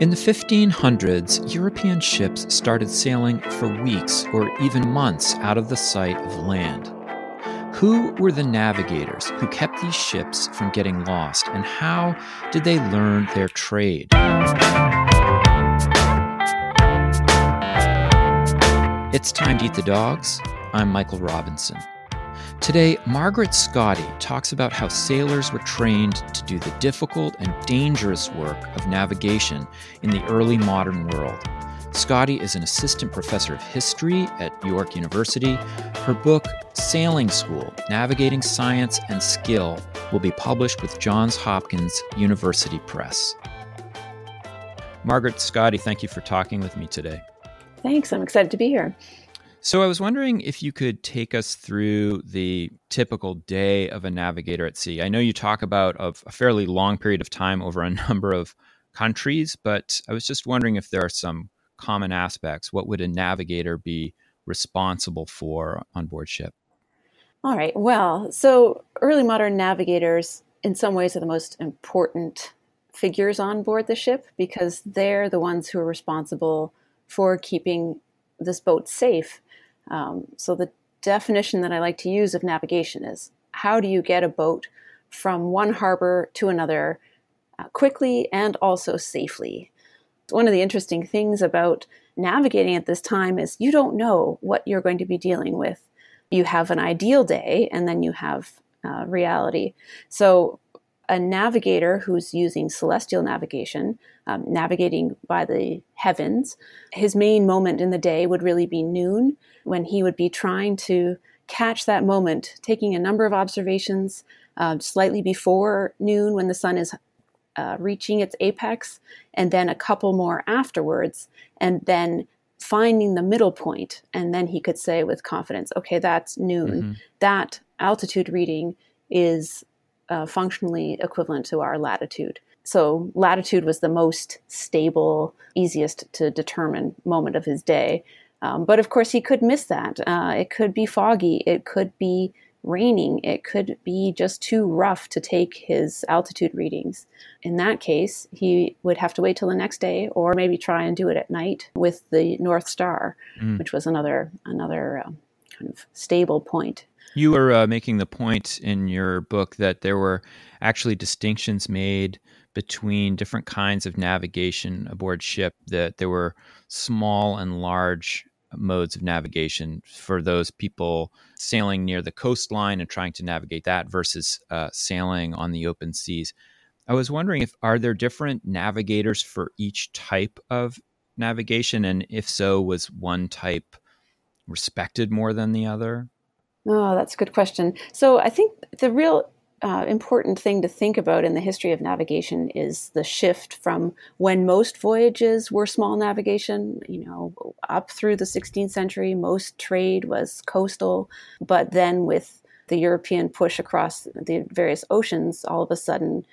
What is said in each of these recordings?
In the 1500s, European ships started sailing for weeks or even months out of the sight of land. Who were the navigators who kept these ships from getting lost, and how did they learn their trade? It's time to eat the dogs. I'm Michael Robinson. Today, Margaret Schotte talks about how sailors were trained to do the difficult and dangerous work of navigation in the early modern world. Schotte is an assistant professor of history at York University. Her book, Sailing School Navigating Science and Skill, will be published with Johns Hopkins University Press. Margaret Schotte, thank you for talking with me today. Thanks. I'm excited to be here. So I was wondering if you could take us through the typical day of a navigator at sea. I know you talk about a, a fairly long period of time over a number of countries, but I was just wondering if there are some common aspects. What would a navigator be responsible for on board ship? All right. Well, so early modern navigators, in some ways, are the most important figures on board the ship because they're the ones who are responsible for keeping this boat safe um, so the definition that I like to use of navigation is how do you get a boat from one harbor to another uh, quickly and also safely? One of the interesting things about navigating at this time is you don't know what you're going to be dealing with. You have an ideal day and then you have uh, reality. So a navigator who's using celestial navigation, um, navigating by the heavens, his main moment in the day would really be noon when he would be trying to catch that moment, taking a number of observations uh, slightly before noon when the sun is uh, reaching its apex, and then a couple more afterwards, and then finding the middle point. And then he could say with confidence, okay, that's noon. Mm-hmm. That altitude reading is uh, functionally equivalent to our latitude. So, latitude was the most stable, easiest to determine moment of his day. Um, but of course, he could miss that. Uh, it could be foggy, it could be raining, it could be just too rough to take his altitude readings. In that case, he would have to wait till the next day, or maybe try and do it at night with the North Star, mm. which was another another um, kind of stable point you were uh, making the point in your book that there were actually distinctions made between different kinds of navigation aboard ship, that there were small and large modes of navigation for those people sailing near the coastline and trying to navigate that versus uh, sailing on the open seas. I was wondering if are there different navigators for each type of navigation, and if so, was one type respected more than the other? Oh, that's a good question. So I think the real uh, important thing to think about in the history of navigation is the shift from when most voyages were small navigation, you know, up through the 16th century, most trade was coastal, but then with the European push across the various oceans, all of a sudden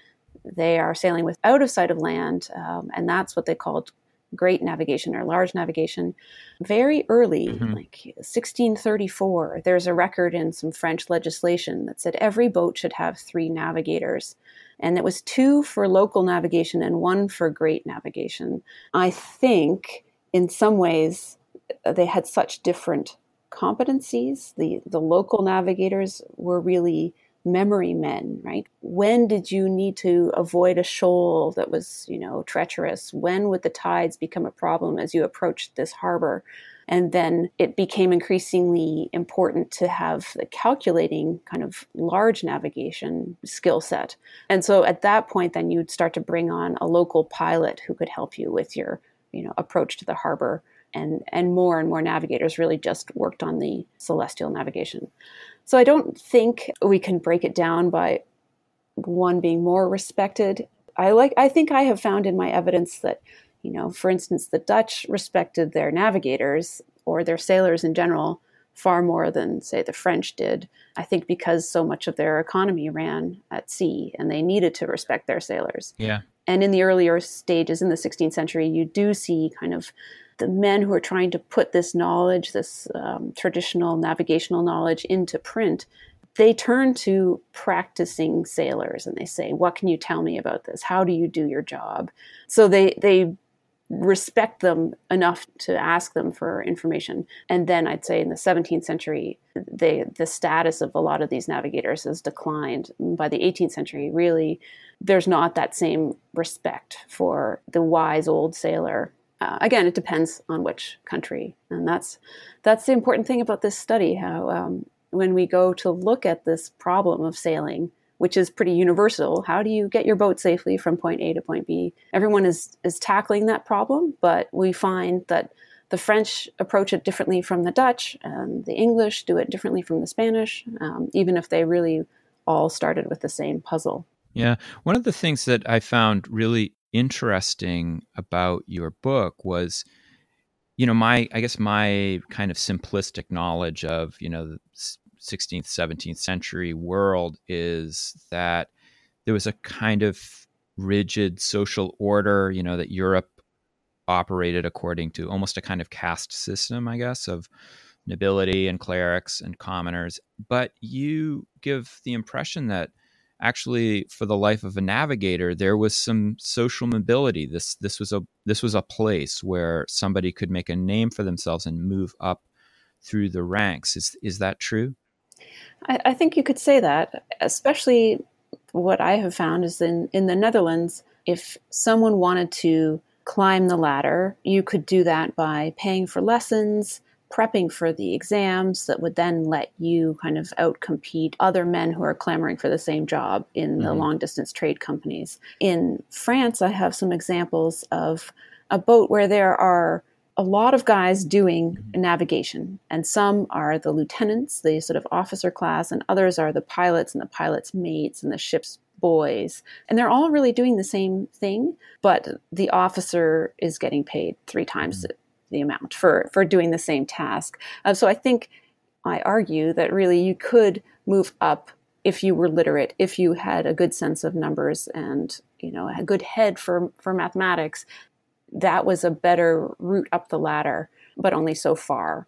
they are sailing with out of sight of land, um, and that's what they called great navigation or large navigation very early mm-hmm. like 1634 there's a record in some french legislation that said every boat should have three navigators and it was two for local navigation and one for great navigation i think in some ways uh, they had such different competencies the the local navigators were really memory men, right? When did you need to avoid a shoal that was, you know, treacherous? When would the tides become a problem as you approached this harbor? And then it became increasingly important to have the calculating kind of large navigation skill set. And so at that point, then you'd start to bring on a local pilot who could help you with your, you know, approach to the harbor. And, and more and more navigators really just worked on the celestial navigation. So I don't think we can break it down by one being more respected. I like I think I have found in my evidence that, you know, for instance, the Dutch respected their navigators or their sailors in general far more than say the French did. I think because so much of their economy ran at sea and they needed to respect their sailors. Yeah. And in the earlier stages in the 16th century, you do see kind of the men who are trying to put this knowledge, this um, traditional navigational knowledge, into print, they turn to practicing sailors and they say, "What can you tell me about this? How do you do your job?" So they they respect them enough to ask them for information. And then I'd say in the 17th century, they, the status of a lot of these navigators has declined. By the 18th century, really, there's not that same respect for the wise old sailor. Uh, again, it depends on which country, and that's that's the important thing about this study. How um, when we go to look at this problem of sailing, which is pretty universal. How do you get your boat safely from point A to point B? Everyone is is tackling that problem, but we find that the French approach it differently from the Dutch, and the English do it differently from the Spanish, um, even if they really all started with the same puzzle. Yeah, one of the things that I found really interesting about your book was you know my i guess my kind of simplistic knowledge of you know 16th, 17th century world is that there was a kind of rigid social order, you know, that Europe operated according to almost a kind of caste system, I guess, of nobility and clerics and commoners. But you give the impression that actually for the life of a navigator there was some social mobility. This this was a this was a place where somebody could make a name for themselves and move up through the ranks. Is is that true? I, I think you could say that, especially what I have found is in, in the Netherlands, if someone wanted to climb the ladder, you could do that by paying for lessons, prepping for the exams that would then let you kind of outcompete other men who are clamoring for the same job in mm-hmm. the long distance trade companies. In France, I have some examples of a boat where there are a lot of guys doing mm-hmm. navigation, and some are the lieutenants, the sort of officer class, and others are the pilots and the pilots' mates and the ship's boys. And they're all really doing the same thing, but the officer is getting paid three times mm-hmm. The amount for, for doing the same task. Uh, so I think I argue that really you could move up if you were literate, if you had a good sense of numbers and you know a good head for for mathematics, that was a better route up the ladder, but only so far.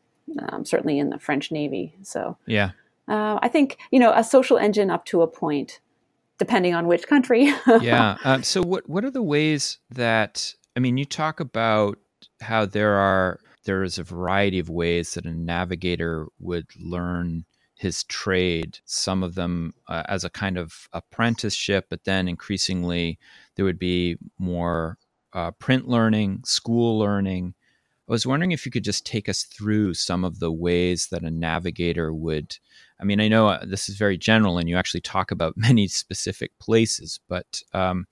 Um, certainly in the French Navy. So yeah, uh, I think you know a social engine up to a point, depending on which country. yeah. Um, so what what are the ways that I mean? You talk about how there are there is a variety of ways that a navigator would learn his trade. Some of them uh, as a kind of apprenticeship, but then increasingly there would be more uh, print learning, school learning. I was wondering if you could just take us through some of the ways that a navigator would. I mean, I know uh, this is very general, and you actually talk about many specific places, but um,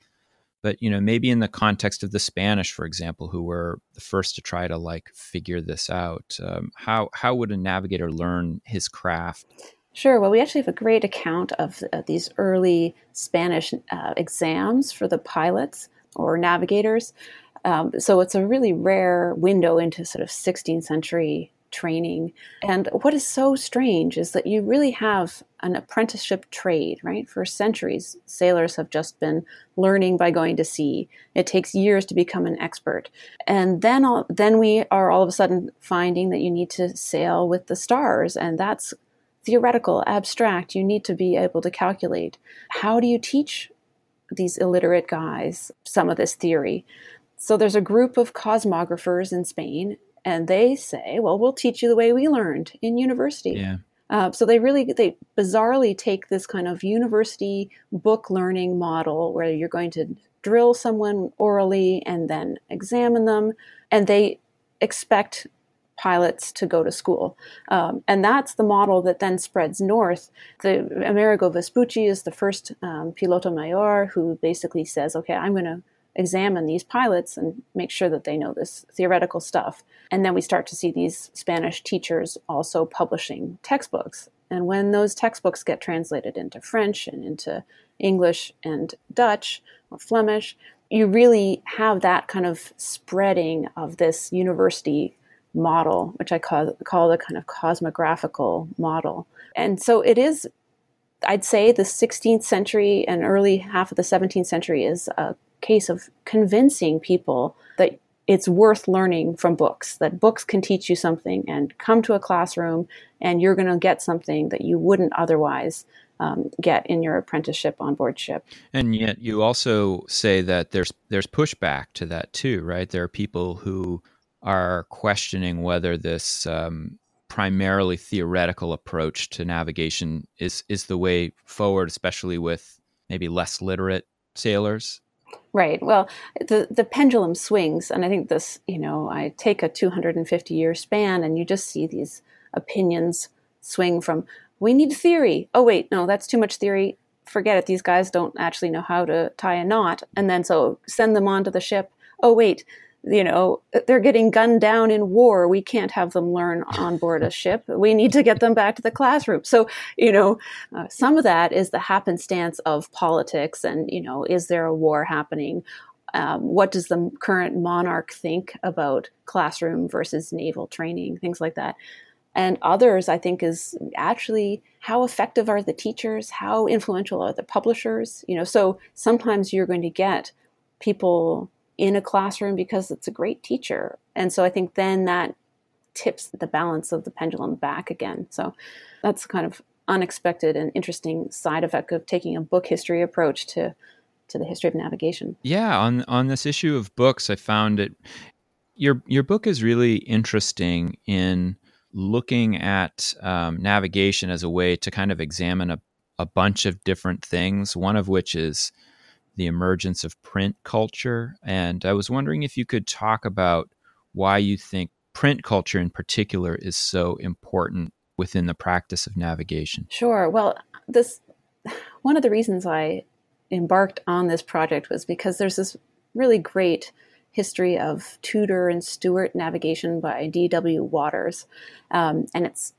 but you know, maybe in the context of the Spanish, for example, who were the first to try to like figure this out, um, how how would a navigator learn his craft? Sure. Well, we actually have a great account of, of these early Spanish uh, exams for the pilots or navigators. Um, so it's a really rare window into sort of 16th century training. And what is so strange is that you really have an apprenticeship trade, right? For centuries, sailors have just been learning by going to sea. It takes years to become an expert. And then all, then we are all of a sudden finding that you need to sail with the stars and that's theoretical, abstract. You need to be able to calculate. How do you teach these illiterate guys some of this theory. So there's a group of cosmographers in Spain, and they say, "Well, we'll teach you the way we learned in university." Yeah. Uh, so they really they bizarrely take this kind of university book learning model where you're going to drill someone orally and then examine them, and they expect pilots to go to school. Um, and that's the model that then spreads north. The Amerigo Vespucci is the first um, piloto mayor who basically says, okay, I'm going to examine these pilots and make sure that they know this theoretical stuff. And then we start to see these Spanish teachers also publishing textbooks. And when those textbooks get translated into French and into English and Dutch or Flemish, you really have that kind of spreading of this university model, which I call, call the kind of cosmographical model. And so it is, I'd say, the 16th century and early half of the 17th century is a case of convincing people that it's worth learning from books, that books can teach you something, and come to a classroom and you're going to get something that you wouldn't otherwise um, get in your apprenticeship on board ship. And yet, you also say that there's there's pushback to that too, right? There are people who are questioning whether this um, primarily theoretical approach to navigation is is the way forward, especially with maybe less literate sailors. Right. Well, the the pendulum swings, and I think this, you know, I take a 250 year span, and you just see these opinions swing from we need theory. Oh wait, no, that's too much theory. Forget it. These guys don't actually know how to tie a knot, and then so send them onto the ship. Oh wait, you know, they're getting gunned down in war. We can't have them learn on board a ship. We need to get them back to the classroom. So, you know, uh, some of that is the happenstance of politics and, you know, is there a war happening? Um, what does the current monarch think about classroom versus naval training, things like that. And others, I think, is actually how effective are the teachers? How influential are the publishers? You know, so sometimes you're going to get people in a classroom because it's a great teacher. And so I think then that tips the balance of the pendulum back again. So that's kind of unexpected and interesting side effect of taking a book history approach to to the history of navigation. Yeah, on on this issue of books, I found it your your book is really interesting in looking at um, navigation as a way to kind of examine a, a bunch of different things. One of which is the emergence of print culture. And I was wondering if you could talk about why you think print culture in particular is so important within the practice of navigation. Sure. Well, this one of the reasons I embarked on this project was because there's this really great history of Tudor and Stuart navigation by D.W. Waters. Um, and it's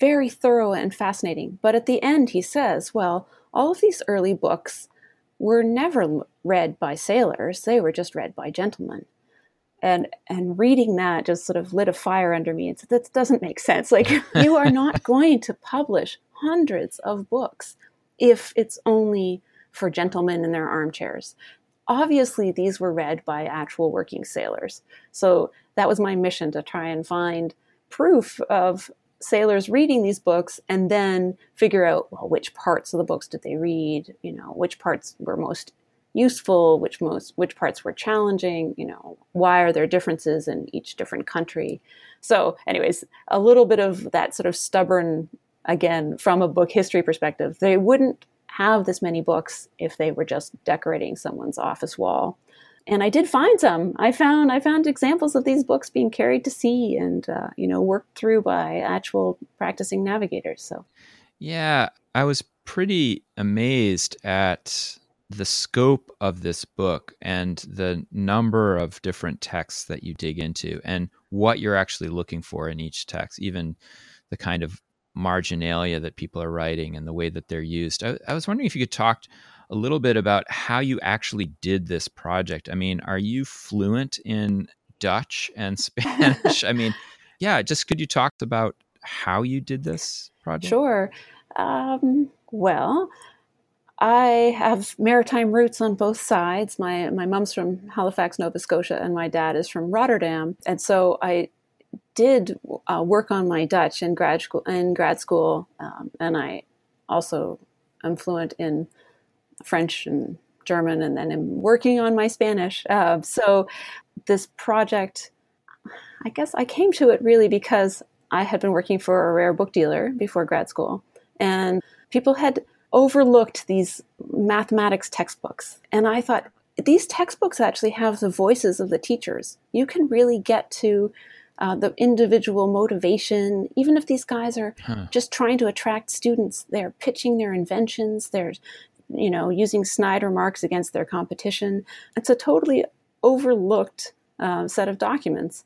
very thorough and fascinating. But at the end, he says, well, all of these early books were never read by sailors, they were just read by gentlemen. And, and reading that just sort of lit a fire under me. It's, that doesn't make sense. Like, you are not going to publish hundreds of books if it's only for gentlemen in their armchairs. Obviously, these were read by actual working sailors. So that was my mission to try and find proof of sailors reading these books and then figure out well which parts of the books did they read you know which parts were most useful which most which parts were challenging you know why are there differences in each different country? So anyways a little bit of that sort of stubborn again from a book history perspective they wouldn't have this many books if they were just decorating someone's office wall and I did find some. I found I found examples of these books being carried to sea and uh, you know worked through by actual practicing navigators. So, yeah, I was pretty amazed at the scope of this book and the number of different texts that you dig into and what you're actually looking for in each text, even the kind of marginalia that people are writing and the way that they're used. I, I was wondering if you could talk a little bit about how you actually did this project. I mean, are you fluent in Dutch and Spanish? I mean, yeah, just could you talk about how you did this project? Sure. Um, well, I have maritime roots on both sides. My my mom's from Halifax, Nova Scotia, and my dad is from Rotterdam. And so I did uh, work on my Dutch in grad school. In grad school, um, and I also am fluent in French and German, and then I'm working on my Spanish. Uh, so this project, I guess I came to it really because I had been working for a rare book dealer before grad school, and people had overlooked these mathematics textbooks. And I thought, these textbooks actually have the voices of the teachers. You can really get to uh, the individual motivation. Even if these guys are huh. just trying to attract students, they're pitching their inventions, they're you know, using Snyder marks against their competition. It's a totally overlooked uh, set of documents.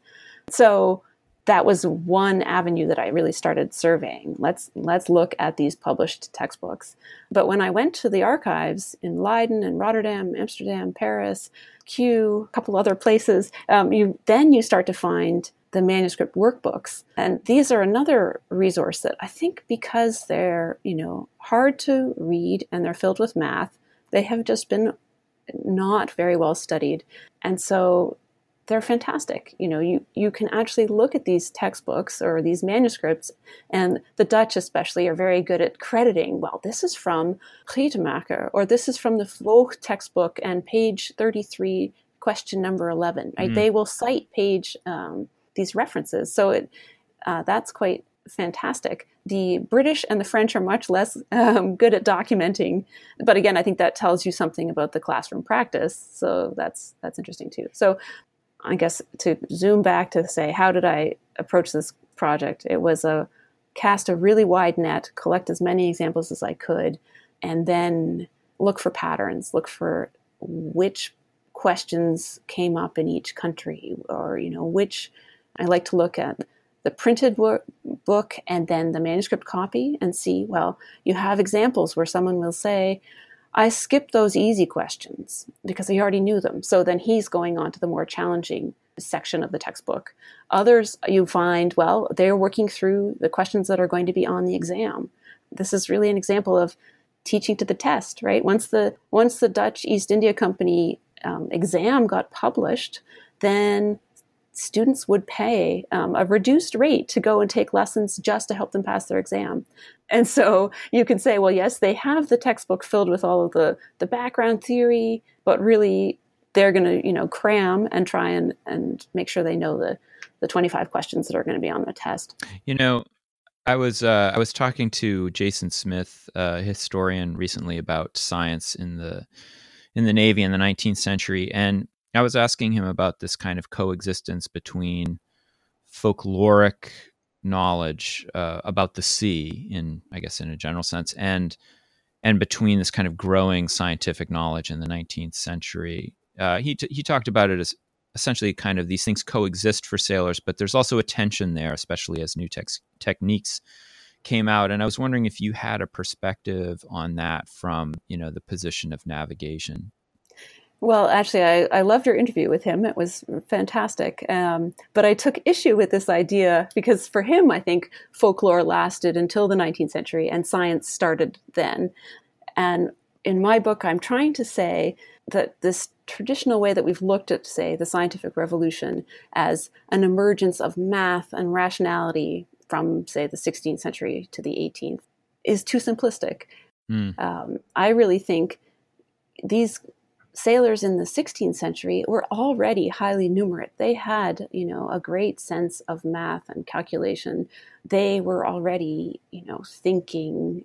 So that was one avenue that I really started surveying. Let's let's look at these published textbooks. But when I went to the archives in Leiden and Rotterdam, Amsterdam, Paris, Kew, a couple other places, um, you then you start to find the manuscript workbooks. And these are another resource that I think because they're, you know, hard to read and they're filled with math, they have just been not very well studied. And so they're fantastic. You know, you, you can actually look at these textbooks or these manuscripts, and the Dutch especially are very good at crediting, well, this is from Gietermaker, or this is from the Vloog textbook and page 33, question number 11, right? Mm. They will cite page, um, these references. So it, uh, that's quite fantastic. The British and the French are much less um, good at documenting, but again, I think that tells you something about the classroom practice. So that's that's interesting too. So I guess to zoom back to say, how did I approach this project? It was a cast a really wide net, collect as many examples as I could, and then look for patterns, look for which questions came up in each country, or you know which. I like to look at the printed book and then the manuscript copy and see. Well, you have examples where someone will say, I skipped those easy questions because he already knew them. So then he's going on to the more challenging section of the textbook. Others you find, well, they're working through the questions that are going to be on the exam. This is really an example of teaching to the test, right? Once the once the Dutch East India Company um, exam got published, then students would pay um, a reduced rate to go and take lessons just to help them pass their exam. And so you can say, well, yes, they have the textbook filled with all of the, the background theory, but really they're going to, you know, cram and try and, and make sure they know the, the 25 questions that are going to be on the test. You know, I was uh, I was talking to Jason Smith, a historian, recently about science in the in the Navy in the 19th century, and I was asking him about this kind of coexistence between folkloric knowledge uh, about the sea, in I guess in a general sense, and and between this kind of growing scientific knowledge in the 19th century. Uh, he t- he talked about it as essentially kind of these things coexist for sailors, but there's also a tension there, especially as new tex- techniques came out. And I was wondering if you had a perspective on that from you know the position of navigation. Well, actually, I, I loved your interview with him. It was fantastic. Um, but I took issue with this idea because for him, I think folklore lasted until the 19th century and science started then. And in my book, I'm trying to say that this traditional way that we've looked at, say, the scientific revolution as an emergence of math and rationality from, say, the 16th century to the 18th is too simplistic. Mm. Um, I really think these sailors in the 16th century were already highly numerate. They had, you know, a great sense of math and calculation. They were already, you know, thinking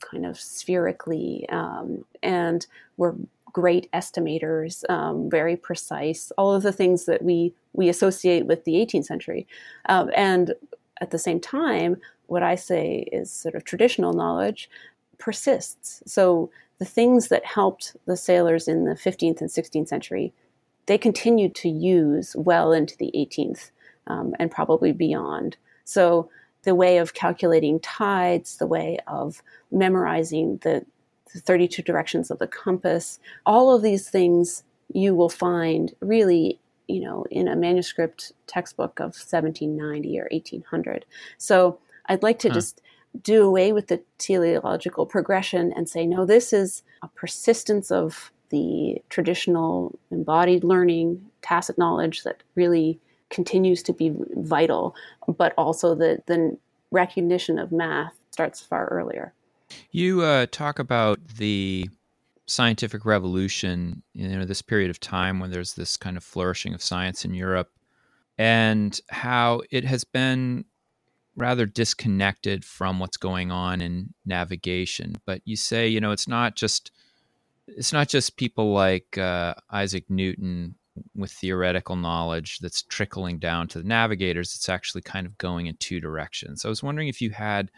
kind of spherically um, and were great estimators, um, very precise, all of the things that we, we associate with the 18th century. Um, and at the same time, what I say is sort of traditional knowledge persists. So the things that helped the sailors in the 15th and 16th century, they continued to use well into the 18th um, and probably beyond. So the way of calculating tides, the way of memorizing the, the 32 directions of the compass, all of these things you will find really you know in a manuscript textbook of 1790 or 1800 so i'd like to huh. just do away with the teleological progression and say, no, this is a persistence of the traditional embodied learning, tacit knowledge that really continues to be vital, but also the, the recognition of math starts far earlier. You uh, talk about the scientific revolution, you know, this period of time when there's this kind of flourishing of science in Europe, and how it has been rather disconnected from what's going on in navigation. But you say, you know, it's not just it's not just people like uh, Isaac Newton with theoretical knowledge that's trickling down to the navigators. It's actually kind of going in two directions. I was wondering if you had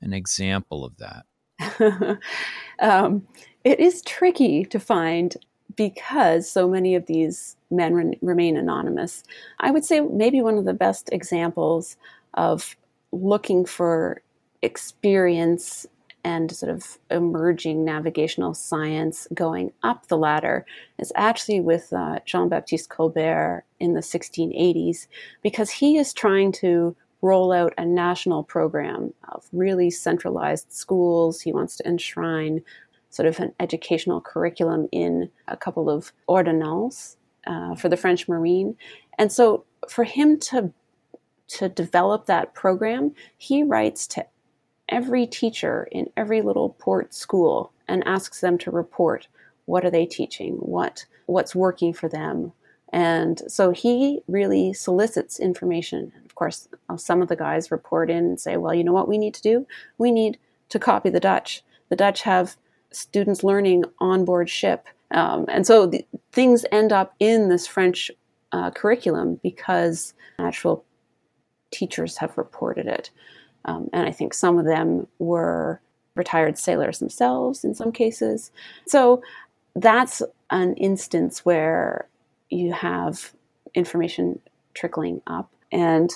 an example of that. um, it is tricky to find because so many of these men re- remain anonymous. I would say maybe one of the best examples of looking for experience and sort of emerging navigational science going up the ladder is actually with uh, Jean Baptiste Colbert in the 1680s, because he is trying to roll out a national program of really centralized schools. He wants to enshrine sort of an educational curriculum in a couple of ordonnances uh, for the French Marine. And so for him to to develop that program, he writes to every teacher in every little port school and asks them to report what are they teaching, what what's working for them. And so he really solicits information. Of course, uh, some of the guys report in and say, well, you know what we need to do? We need to copy the Dutch. The Dutch have students learning on board ship. Um, and so the, things end up in this French uh, curriculum because actual teachers have reported it. Um, and I think some of them were retired sailors themselves in some cases. So that's an instance where you have information trickling up. And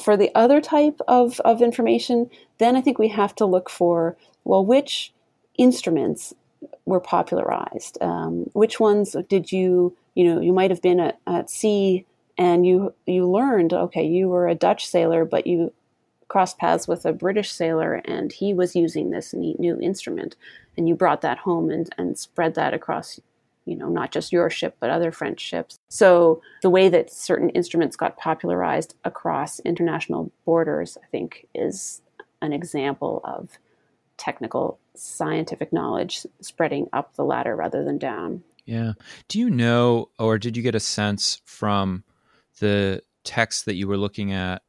for the other type of, of information, then I think we have to look for well, which instruments were popularized? Um, which ones did you, you know, you might have been at, at sea and you you learned, okay, you were a Dutch sailor, but you crossed paths with a British sailor and he was using this neat new instrument, and you brought that home and, and spread that across you know, not just your ship, but other French ships. So the way that certain instruments got popularized across international borders, I think, is an example of technical scientific knowledge spreading up the ladder rather than down. Yeah. Do you know, or did you get a sense from the text that you were looking at?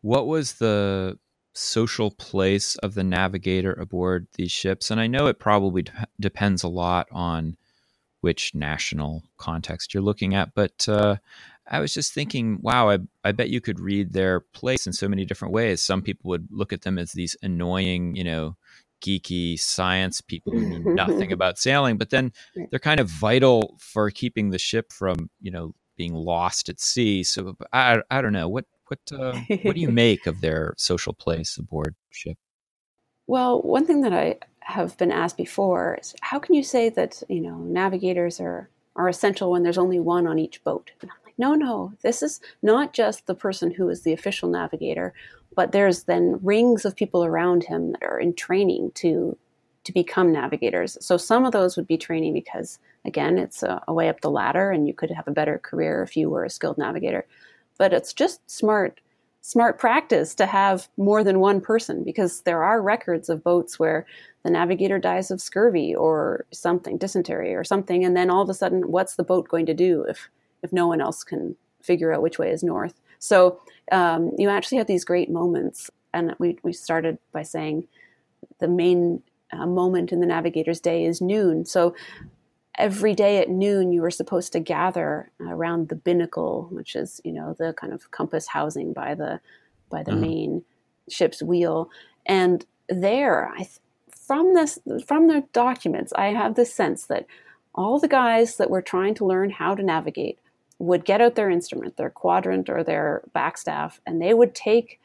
What was the social place of the navigator aboard these ships? And I know it probably de- depends a lot on which national context you're looking at. But uh, I was just thinking, wow, I, I bet you could read their place in so many different ways. Some people would look at them as these annoying, you know, geeky science people who knew nothing about sailing, but then they're kind of vital for keeping the ship from, you know, being lost at sea. So I, I don't know what what uh, what do you make of their social place aboard ship? Well, one thing that I have been asked before is how can you say that you know navigators are are essential when there's only one on each boat? And I'm like, no, no, this is not just the person who is the official navigator, but there's then rings of people around him that are in training to to become navigators. So some of those would be training because again, it's a, a way up the ladder, and you could have a better career if you were a skilled navigator. But it's just smart smart practice to have more than one person because there are records of boats where the navigator dies of scurvy or something, dysentery or something, and then all of a sudden, what's the boat going to do if if no one else can figure out which way is north? So um, you actually have these great moments, and we we started by saying the main uh, moment in the navigator's day is noon. So every day at noon, you were supposed to gather around the binnacle, which is you know the kind of compass housing by the by the mm-hmm. main ship's wheel, and there I from this from the documents, I have the sense that all the guys that were trying to learn how to navigate would get out their instrument, their quadrant or their backstaff, and they would take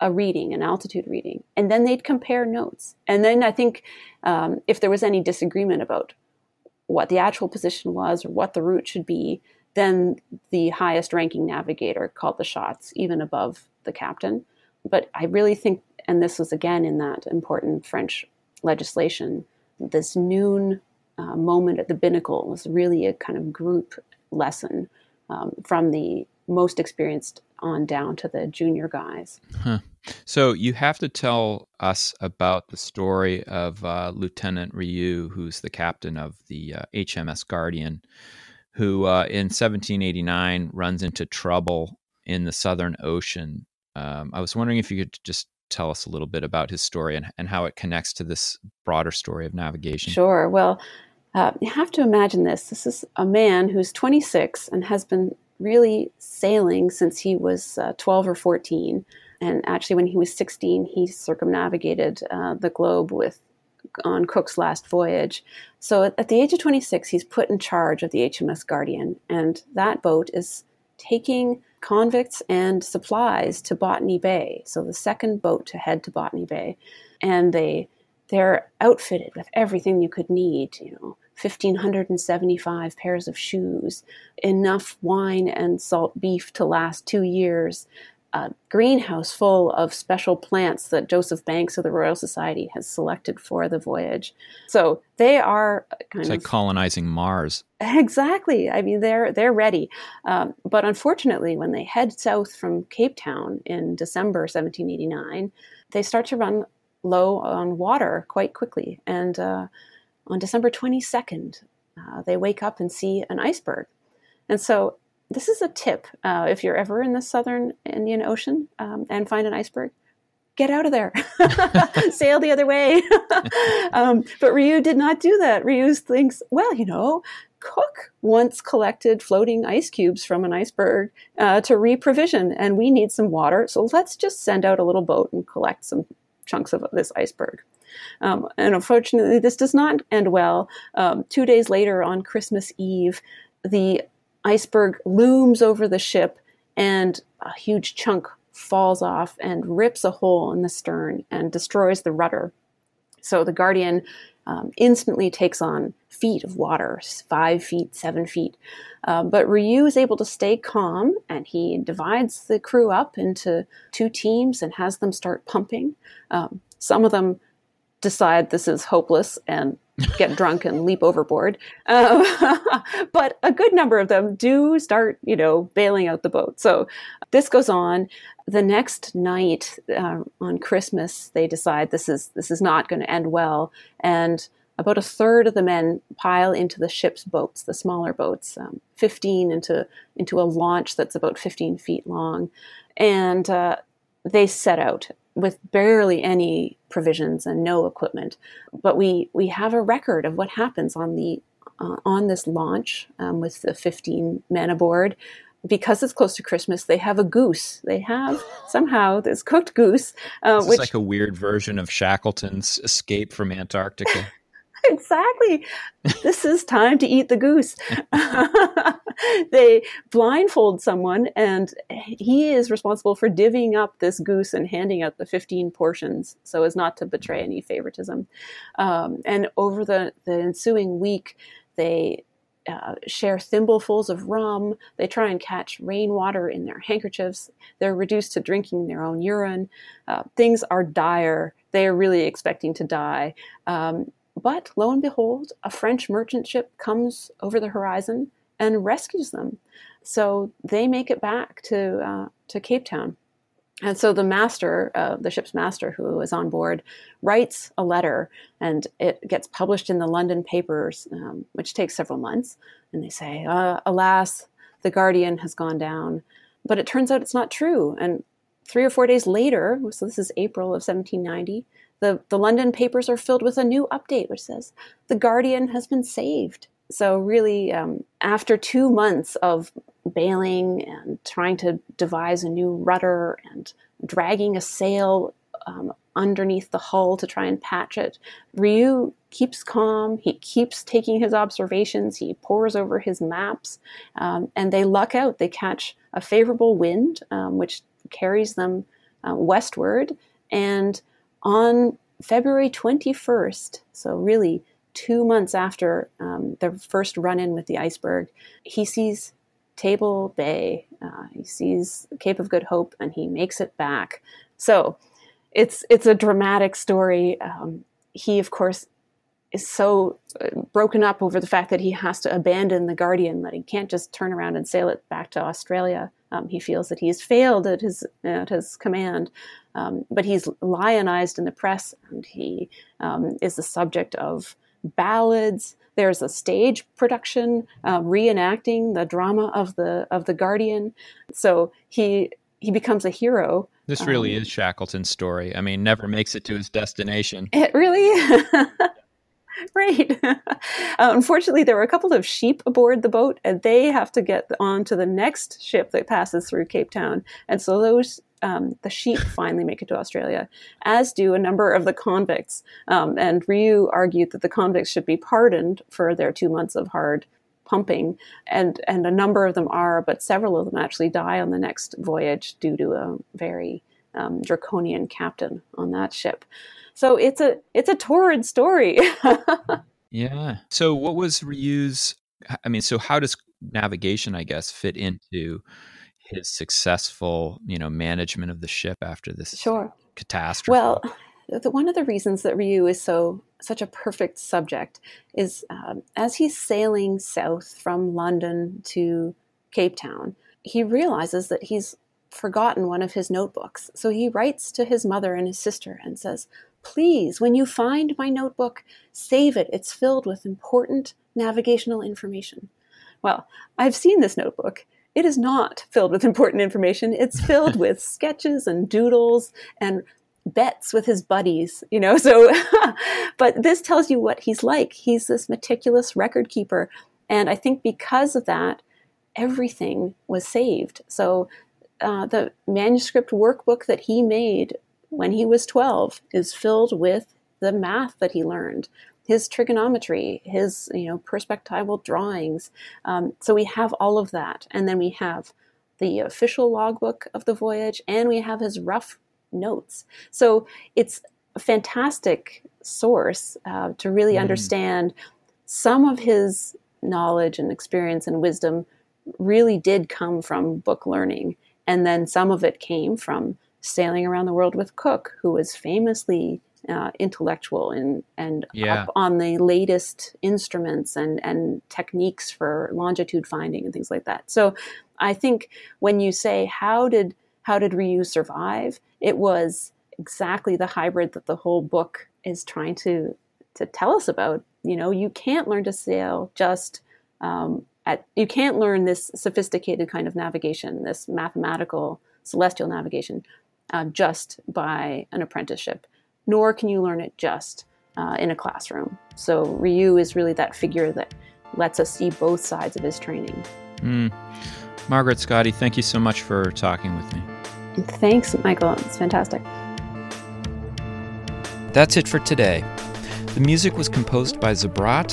a reading, an altitude reading, and then they'd compare notes. And then I think um, if there was any disagreement about what the actual position was or what the route should be, then the highest ranking navigator called the shots, even above the captain. But I really think and this was again in that important French legislation, this noon uh, moment at the binnacle was really a kind of group lesson um, from the most experienced on down to the junior guys. Huh. So you have to tell us about the story of uh, Lieutenant Riou, who's the captain of the uh, HMS Guardian, who uh, in 1789 runs into trouble in the Southern Ocean. Um, I was wondering if you could just tell us a little bit about his story and, and how it connects to this broader story of navigation. Sure. Well, uh, you have to imagine this. This is a man who's 26 and has been really sailing since he was uh, 12 or 14. And actually, when he was 16, he circumnavigated uh, the globe with on Cook's last voyage. So at, at the age of 26, he's put in charge of the HMS Guardian, and that boat is taking convicts and supplies to Botany Bay. So the second boat to head to Botany Bay, and they they're outfitted with everything you could need. You know, 1,575 pairs of shoes, enough wine and salt beef to last two years, a greenhouse full of special plants that Joseph Banks of the Royal Society has selected for the voyage. So they are kind it's of like colonizing Mars. Exactly. I mean, they're they're ready. Um, but unfortunately, when they head south from Cape Town in December 1789, they start to run low on water quite quickly. And uh, on December 22nd, uh, they wake up and see an iceberg. And so this is a tip uh, if you're ever in the southern Indian Ocean um, and find an iceberg. Get out of there. Sail the other way. um, but Riou did not do that. Riou thinks, well, you know, Cook once collected floating ice cubes from an iceberg uh, to reprovision, and we need some water. So let's just send out a little boat and collect some chunks of this iceberg. Um, and unfortunately, this does not end well. Um, two days later, on Christmas Eve, the iceberg looms over the ship, and a huge chunk falls off and rips a hole in the stern and destroys the rudder. So the Guardian um, instantly takes on feet of water, five feet, seven feet. Uh, but Riou is able to stay calm and he divides the crew up into two teams and has them start pumping. Um, some of them decide this is hopeless and get drunk and leap overboard. Um, but a good number of them do start, you know, bailing out the boat. So this goes on. The next night uh, on Christmas, they decide this is this is not going to end well, and about a third of the men pile into the ship's boats, the smaller boats, um, 15 into into a launch that's about 15 feet long, and uh, they set out with barely any provisions and no equipment. But we we have a record of what happens on the uh, on this launch um, with the 15 men aboard. Because it's close to Christmas, they have a goose. They have somehow this cooked goose, uh, which is like a weird version of Shackleton's escape from Antarctica. exactly. this is time to eat the goose. they blindfold someone, and he is responsible for divvying up this goose and handing out the 15 portions so as not to betray any favoritism. Um, and over the, the ensuing week, they uh, share thimblefuls of rum. They try and catch rainwater in their handkerchiefs. They're reduced to drinking their own urine. Uh, things are dire. They are really expecting to die. Um, but lo and behold, a French merchant ship comes over the horizon and rescues them. So they make it back to uh, to Cape Town. And so the master, uh, the ship's master who is on board, writes a letter and it gets published in the London papers, um, which takes several months. And they say, uh, Alas, the Guardian has gone down. But it turns out it's not true. And three or four days later, so this is April of 1790, the, the London papers are filled with a new update which says the Guardian has been saved. So, really, um, after two months of bailing and trying to devise a new rudder and dragging a sail um, underneath the hull to try and patch it, Riou keeps calm. He keeps taking his observations. He pores over his maps, um, and they luck out. They catch a favorable wind, um, which carries them uh, westward, and on February 21st, so really two months after um, the first run in with the iceberg, he sees Table Bay, uh, he sees Cape of Good Hope, and he makes it back. So it's it's a dramatic story. Um, he, of course, is so uh, broken up over the fact that he has to abandon the Guardian, that he can't just turn around and sail it back to Australia. Um, he feels that he's failed at his at his command, um, but he's lionized in the press, and he um, is the subject of ballads. There's a stage production uh, reenacting the drama of the of the Guardian. So he he becomes a hero. This really um, is Shackleton's story. I mean, never makes it to his destination. It really. right. uh, unfortunately, there were a couple of sheep aboard the boat, and they have to get on to the next ship that passes through Cape Town. And so those um, the sheep finally make it to Australia, as do a number of the convicts. Um, and Riou argued that the convicts should be pardoned for their two months of hard pumping, and and a number of them are, but several of them actually die on the next voyage due to a very um, draconian captain on that ship. So it's a it's a torrid story. yeah. So what was Riou's? I mean, so how does navigation, I guess, fit into his successful, you know, management of the ship after this sure. catastrophe. Well, the, one of the reasons that Riou is so such a perfect subject is um, as he's sailing south from London to Cape Town, he realizes that he's forgotten one of his notebooks. So he writes to his mother and his sister and says, Please, when you find my notebook, save it. It's filled with important navigational information. Well, I've seen this notebook. It is not filled with important information. It's filled with sketches and doodles and bets with his buddies, you know. So, but this tells you what he's like. He's this meticulous record keeper. And I think because of that, everything was saved. So, uh, the manuscript workbook that he made when he was 12 is filled with the math that he learned his trigonometry, his you know perspectival drawings. Um, so we have all of that, and then we have the official logbook of the voyage, and we have his rough notes. So it's a fantastic source uh, to really mm. understand some of his knowledge and experience and wisdom really did come from book learning, and then some of it came from sailing around the world with Cook, who was famously uh, intellectual and and yeah. up on the latest instruments and and techniques for longitude finding and things like that. So I think when you say how did how did Riou survive, it was exactly the hybrid that the whole book is trying to to tell us about. You know, you can't learn to sail just um, at you can't learn this sophisticated kind of navigation, this mathematical celestial navigation, uh, just by an apprenticeship nor can you learn it just uh, in a classroom. So Riou is really that figure that lets us see both sides of his training. Mm. Margaret Schotte, thank you so much for talking with me. Thanks, Michael. It's fantastic. That's it for today. The music was composed by Zabrat